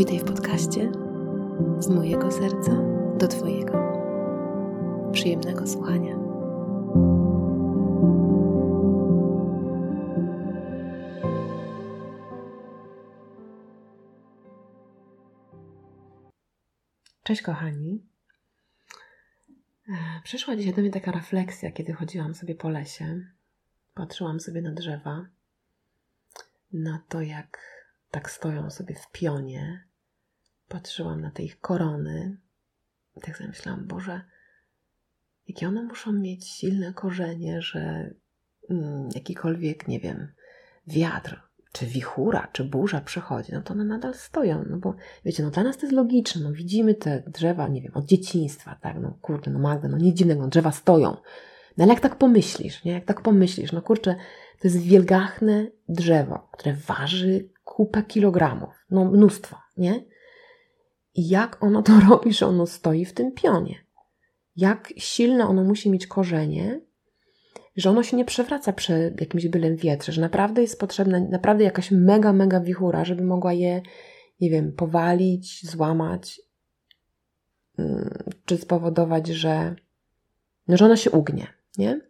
Witaj w podcaście z mojego serca do Twojego. Przyjemnego słuchania. Cześć, kochani. E, przyszła dzisiaj do mnie taka refleksja, kiedy chodziłam sobie po lesie. Patrzyłam sobie na drzewa, na to, jak tak stoją sobie w pionie. Patrzyłam na te ich korony. I tak sobie myślałam, Boże, jakie one muszą mieć silne korzenie, że mm, jakikolwiek, nie wiem, wiatr, czy wichura, czy burza przychodzi, no to one nadal stoją. No bo wiecie, no dla nas to jest logiczne. No widzimy te drzewa, nie wiem, od dzieciństwa, tak? No kurde, no Magda, no nic dziwnego, no drzewa stoją. No ale jak tak pomyślisz, nie? Jak tak pomyślisz, no kurczę, to jest wielgachne drzewo, które waży kupę kilogramów, no mnóstwo, nie? I jak ono to robi, że ono stoi w tym pionie? Jak silne ono musi mieć korzenie, że ono się nie przewraca przy jakimś bylem wietrze, że naprawdę jest potrzebna naprawdę jakaś mega, mega wichura, żeby mogła je, nie wiem, powalić, złamać, mm, czy spowodować, że, no, że ono się ugnie, nie?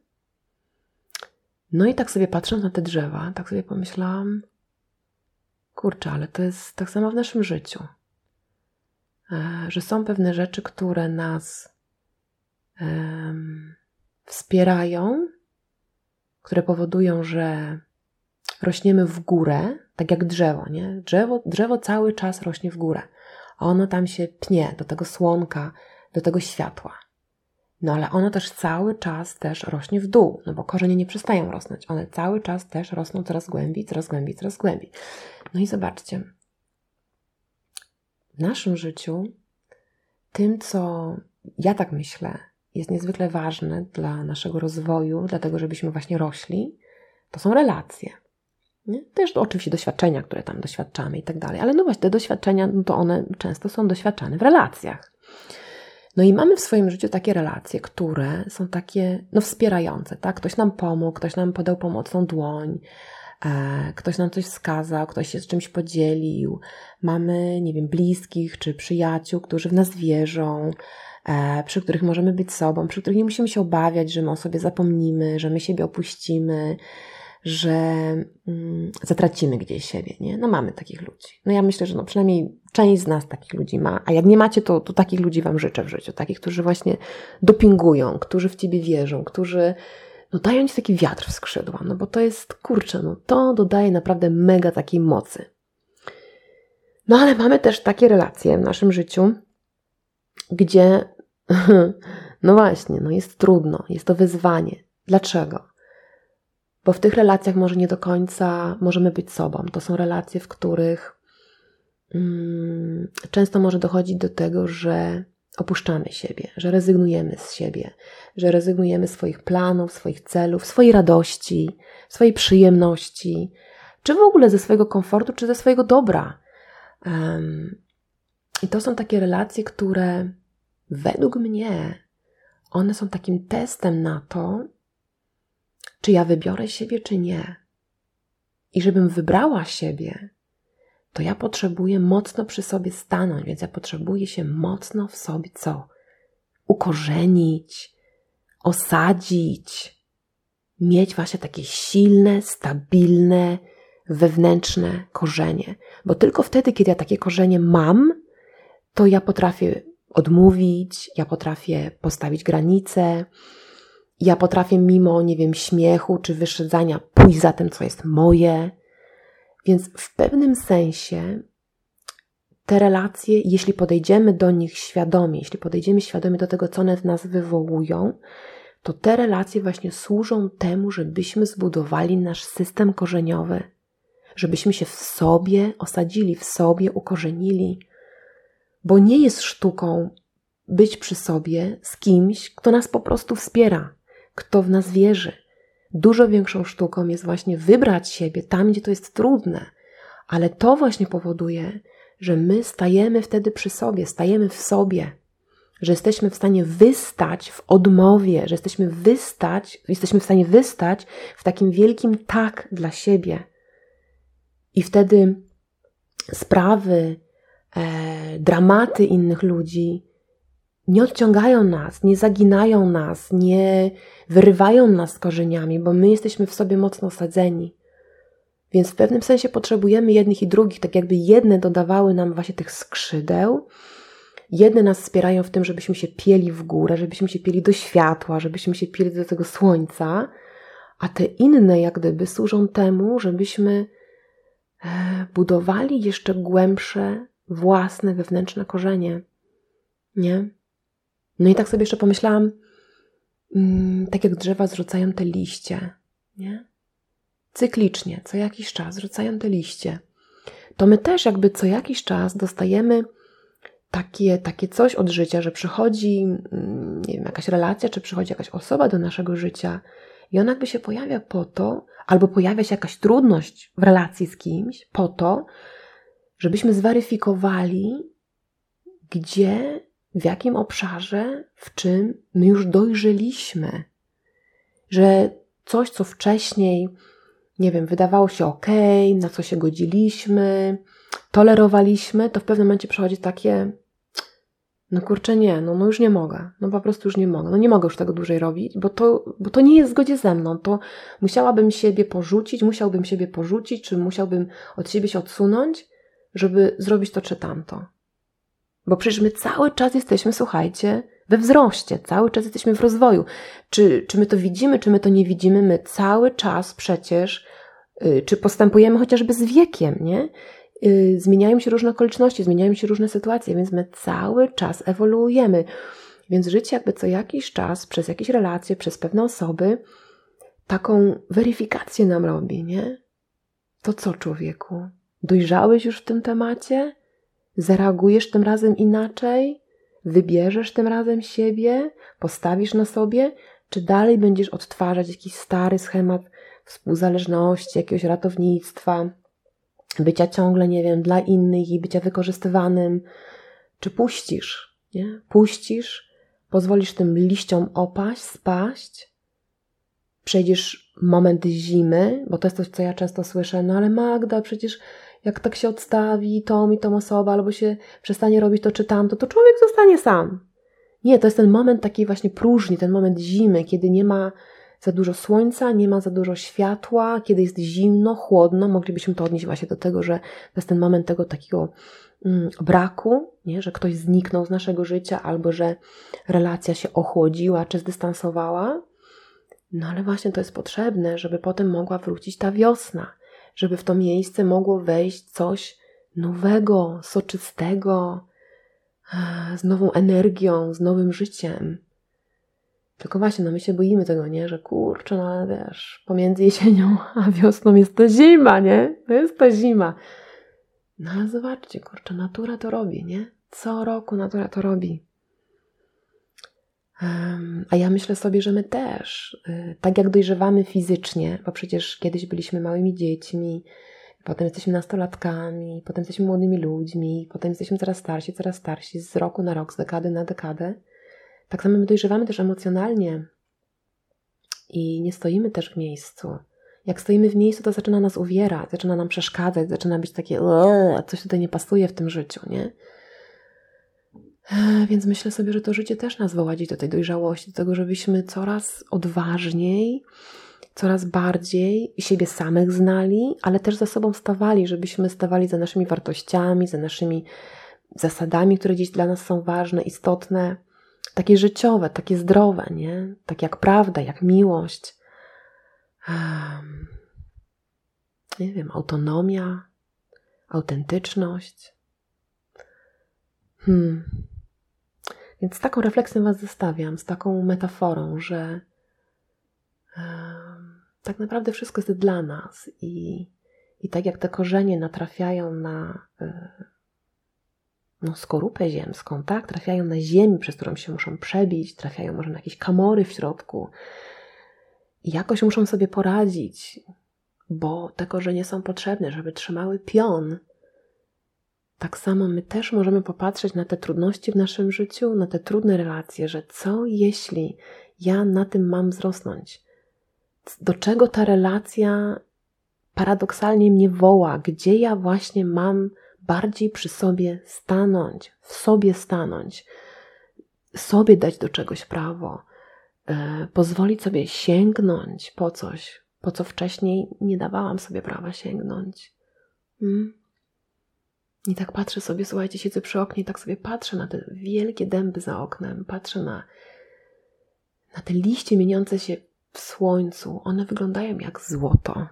No i tak sobie patrząc na te drzewa, tak sobie pomyślałam, kurczę, ale to jest tak samo w naszym życiu, że są pewne rzeczy, które nas um, wspierają, które powodują, że rośniemy w górę, tak jak drzewo, nie? Drzewo, drzewo cały czas rośnie w górę, a ono tam się pnie do tego słonka, do tego światła. No ale ono też cały czas też rośnie w dół, no bo korzenie nie przestają rosnąć. One cały czas też rosną coraz głębiej, coraz głębiej, coraz głębiej. No i zobaczcie, naszym życiu tym, co ja tak myślę, jest niezwykle ważne dla naszego rozwoju, dlatego żebyśmy właśnie rośli, to są relacje. Nie? Też oczywiście doświadczenia, które tam doświadczamy i tak dalej, ale no właśnie te doświadczenia, no to one często są doświadczane w relacjach. No i mamy w swoim życiu takie relacje, które są takie, no wspierające, tak? Ktoś nam pomógł, ktoś nam podał pomocną dłoń, ktoś nam coś wskazał, ktoś się z czymś podzielił. Mamy, nie wiem, bliskich czy przyjaciół, którzy w nas wierzą, e, przy których możemy być sobą, przy których nie musimy się obawiać, że my o sobie zapomnimy, że my siebie opuścimy, że mm, zatracimy gdzieś siebie, nie? No mamy takich ludzi. No ja myślę, że no przynajmniej część z nas takich ludzi ma, a jak nie macie, to, to takich ludzi Wam życzę w życiu. Takich, którzy właśnie dopingują, którzy w Ciebie wierzą, którzy no dają Ci taki wiatr w skrzydła, no bo to jest, kurczę, no to dodaje naprawdę mega takiej mocy. No ale mamy też takie relacje w naszym życiu, gdzie no właśnie, no jest trudno, jest to wyzwanie. Dlaczego? Bo w tych relacjach może nie do końca możemy być sobą. To są relacje, w których mm, często może dochodzić do tego, że opuszczamy siebie, że rezygnujemy z siebie, że rezygnujemy swoich planów, swoich celów, swojej radości, swojej przyjemności, czy w ogóle ze swojego komfortu, czy ze swojego dobra. Um, I to są takie relacje, które według mnie one są takim testem na to, czy ja wybiorę siebie, czy nie. I żebym wybrała siebie, to ja potrzebuję mocno przy sobie stanąć, więc ja potrzebuję się mocno w sobie co? Ukorzenić, osadzić, mieć właśnie takie silne, stabilne, wewnętrzne korzenie. Bo tylko wtedy, kiedy ja takie korzenie mam, to ja potrafię odmówić, ja potrafię postawić granice, ja potrafię mimo, nie wiem, śmiechu czy wyszedzania pójść za tym, co jest moje. Więc w pewnym sensie te relacje, jeśli podejdziemy do nich świadomie, jeśli podejdziemy świadomie do tego, co one w nas wywołują, to te relacje właśnie służą temu, żebyśmy zbudowali nasz system korzeniowy, żebyśmy się w sobie osadzili, w sobie ukorzenili, bo nie jest sztuką być przy sobie z kimś, kto nas po prostu wspiera, kto w nas wierzy. Dużo większą sztuką jest właśnie wybrać siebie tam, gdzie to jest trudne, ale to właśnie powoduje, że my stajemy wtedy przy sobie, stajemy w sobie, że jesteśmy w stanie wystać w odmowie, że jesteśmy wystać, jesteśmy w stanie wystać w takim wielkim tak dla siebie. I wtedy sprawy, e, dramaty innych ludzi nie odciągają nas, nie zaginają nas, nie wyrywają nas z korzeniami, bo my jesteśmy w sobie mocno osadzeni. Więc w pewnym sensie potrzebujemy jednych i drugich, tak jakby jedne dodawały nam właśnie tych skrzydeł, jedne nas wspierają w tym, żebyśmy się pieli w górę, żebyśmy się pieli do światła, żebyśmy się pieli do tego słońca, a te inne jak gdyby służą temu, żebyśmy e, budowali jeszcze głębsze, własne, wewnętrzne korzenie. Nie? No i tak sobie jeszcze pomyślałam, mm, tak jak drzewa zrzucają te liście, nie? Cyklicznie, co jakiś czas rzucają te liście. To my też jakby co jakiś czas dostajemy takie, takie coś od życia, że przychodzi, mm, nie wiem, jakaś relacja, czy przychodzi jakaś osoba do naszego życia i ona jakby się pojawia po to, albo pojawia się jakaś trudność w relacji z kimś, po to, żebyśmy zweryfikowali, gdzie, w jakim obszarze, w czym my już dojrzeliśmy. Że coś, co wcześniej, nie wiem, wydawało się ok, na co się godziliśmy, tolerowaliśmy, to w pewnym momencie przychodzi takie, no kurczę, nie, no, no już nie mogę, no po prostu już nie mogę, no nie mogę już tego dłużej robić, bo to, bo to nie jest w zgodzie ze mną, to musiałabym siebie porzucić, musiałbym siebie porzucić, czy musiałbym od siebie się odsunąć, żeby zrobić to czy tamto. Bo przecież my cały czas jesteśmy, słuchajcie, we wzroście, cały czas jesteśmy w rozwoju. Czy, czy my to widzimy, czy my to nie widzimy, my cały czas przecież, yy, czy postępujemy chociażby z wiekiem, nie? Yy, zmieniają się różne okoliczności, zmieniają się różne sytuacje, więc my cały czas ewoluujemy. Więc życie jakby co jakiś czas, przez jakieś relacje, przez pewne osoby, taką weryfikację nam robi, nie? To co, człowieku? Dojrzałeś już w tym temacie? Zareagujesz tym razem inaczej? Wybierzesz tym razem siebie? Postawisz na sobie? Czy dalej będziesz odtwarzać jakiś stary schemat współzależności, jakiegoś ratownictwa, bycia ciągle, nie wiem, dla innych i bycia wykorzystywanym? Czy puścisz, nie? Puścisz, pozwolisz tym liściom opaść, spaść? Przejdziesz moment zimy, bo to jest coś, co ja często słyszę, no ale Magda, przecież jak tak się odstawi tą i tą osobę, albo się przestanie robić to czy tamto, to człowiek zostanie sam. Nie, to jest ten moment takiej właśnie próżni, ten moment zimy, kiedy nie ma za dużo słońca, nie ma za dużo światła, kiedy jest zimno, chłodno. Moglibyśmy to odnieść właśnie do tego, że to jest ten moment tego takiego mm, braku, nie? że ktoś zniknął z naszego życia, albo że relacja się ochłodziła czy zdystansowała. No ale właśnie to jest potrzebne, żeby potem mogła wrócić ta wiosna, żeby w to miejsce mogło wejść coś nowego, soczystego, z nową energią, z nowym życiem. Tylko właśnie, no my się boimy tego, nie? Że kurczę, no ale wiesz, pomiędzy jesienią a wiosną jest to zima, nie? To jest ta zima. No ale zobaczcie, kurczę, natura to robi, nie? Co roku natura to robi. A ja myślę sobie, że my też, y, tak jak dojrzewamy fizycznie, bo przecież kiedyś byliśmy małymi dziećmi, potem jesteśmy nastolatkami, potem jesteśmy młodymi ludźmi, potem jesteśmy coraz starsi, coraz starsi, z roku na rok, z dekady na dekadę. Tak samo my dojrzewamy też emocjonalnie i nie stoimy też w miejscu. Jak stoimy w miejscu, to zaczyna nas uwierać, zaczyna nam przeszkadzać, zaczyna być takie, coś tutaj nie pasuje w tym życiu, nie? Więc myślę sobie, że to życie też nas woładzi do tej dojrzałości, do tego, żebyśmy coraz odważniej, coraz bardziej siebie samych znali, ale też za sobą stawali, żebyśmy stawali za naszymi wartościami, za naszymi zasadami, które dziś dla nas są ważne, istotne, takie życiowe, takie zdrowe, nie? Tak jak prawda, jak miłość. Um, nie wiem, autonomia, autentyczność. Hmm. Więc z taką refleksją Was zostawiam, z taką metaforą, że tak naprawdę wszystko jest dla nas i, i tak jak te korzenie natrafiają na e, no, skorupę ziemską, tak? Trafiają na ziemię, przez którą się muszą przebić, trafiają może na jakieś kamory w środku i jakoś muszą sobie poradzić, bo te korzenie są potrzebne, żeby trzymały pion tak samo my też możemy popatrzeć na te trudności w naszym życiu, na te trudne relacje, że co jeśli ja na tym mam wzrosnąć? Do czego ta relacja paradoksalnie mnie woła? Gdzie ja właśnie mam bardziej przy sobie stanąć, w sobie stanąć, sobie dać do czegoś prawo, e, pozwolić sobie sięgnąć po coś, po co wcześniej nie dawałam sobie prawa sięgnąć. Hmm? I tak patrzę sobie, słuchajcie, siedzę przy oknie i tak sobie patrzę na te wielkie dęby za oknem, patrzę na, na te liście mieniące się w słońcu. One wyglądają jak złoto.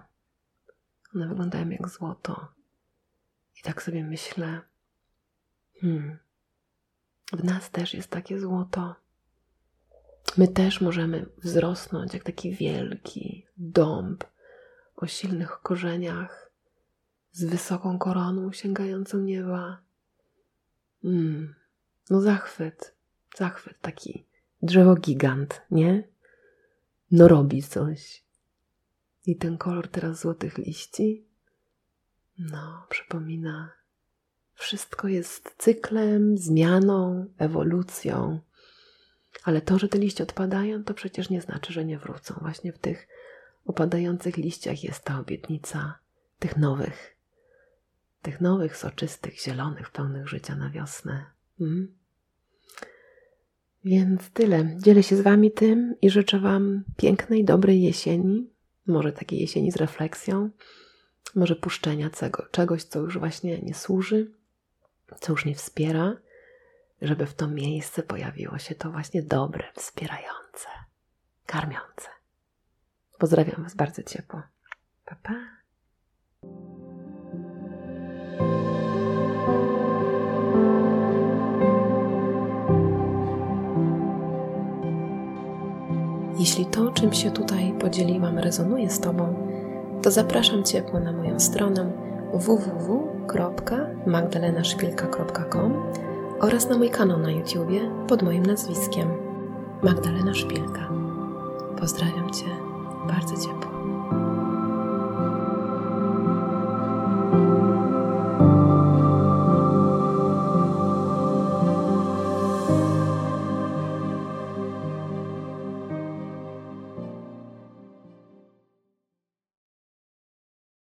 One wyglądają jak złoto. I tak sobie myślę, hmm, w nas też jest takie złoto. My też możemy wzrosnąć jak taki wielki dąb o silnych korzeniach, z wysoką koroną sięgającą nieba. Hmm, no zachwyt, zachwyt, taki drzewo gigant, nie? No robi coś. I ten kolor teraz złotych liści, no, przypomina, wszystko jest cyklem, zmianą, ewolucją. Ale to, że te liście odpadają, to przecież nie znaczy, że nie wrócą. Właśnie w tych opadających liściach jest ta obietnica tych nowych, tych nowych, soczystych, zielonych, pełnych życia na wiosnę. Mm? Więc tyle. Dzielę się z Wami tym i życzę Wam pięknej, dobrej jesieni. Może takiej jesieni z refleksją, może puszczenia czego, czegoś, co już właśnie nie służy, co już nie wspiera, żeby w to miejsce pojawiło się to właśnie dobre, wspierające, karmiące. Pozdrawiam Was bardzo ciepło. Pa, pa. Jeśli to, czym się tutaj podzieliłam, rezonuje z Tobą, to zapraszam ciepło na moją stronę www.magdalenaszpilka.com oraz na mój kanał na YouTubie pod moim nazwiskiem Magdalena Szpilka. Pozdrawiam Cię bardzo ciepło.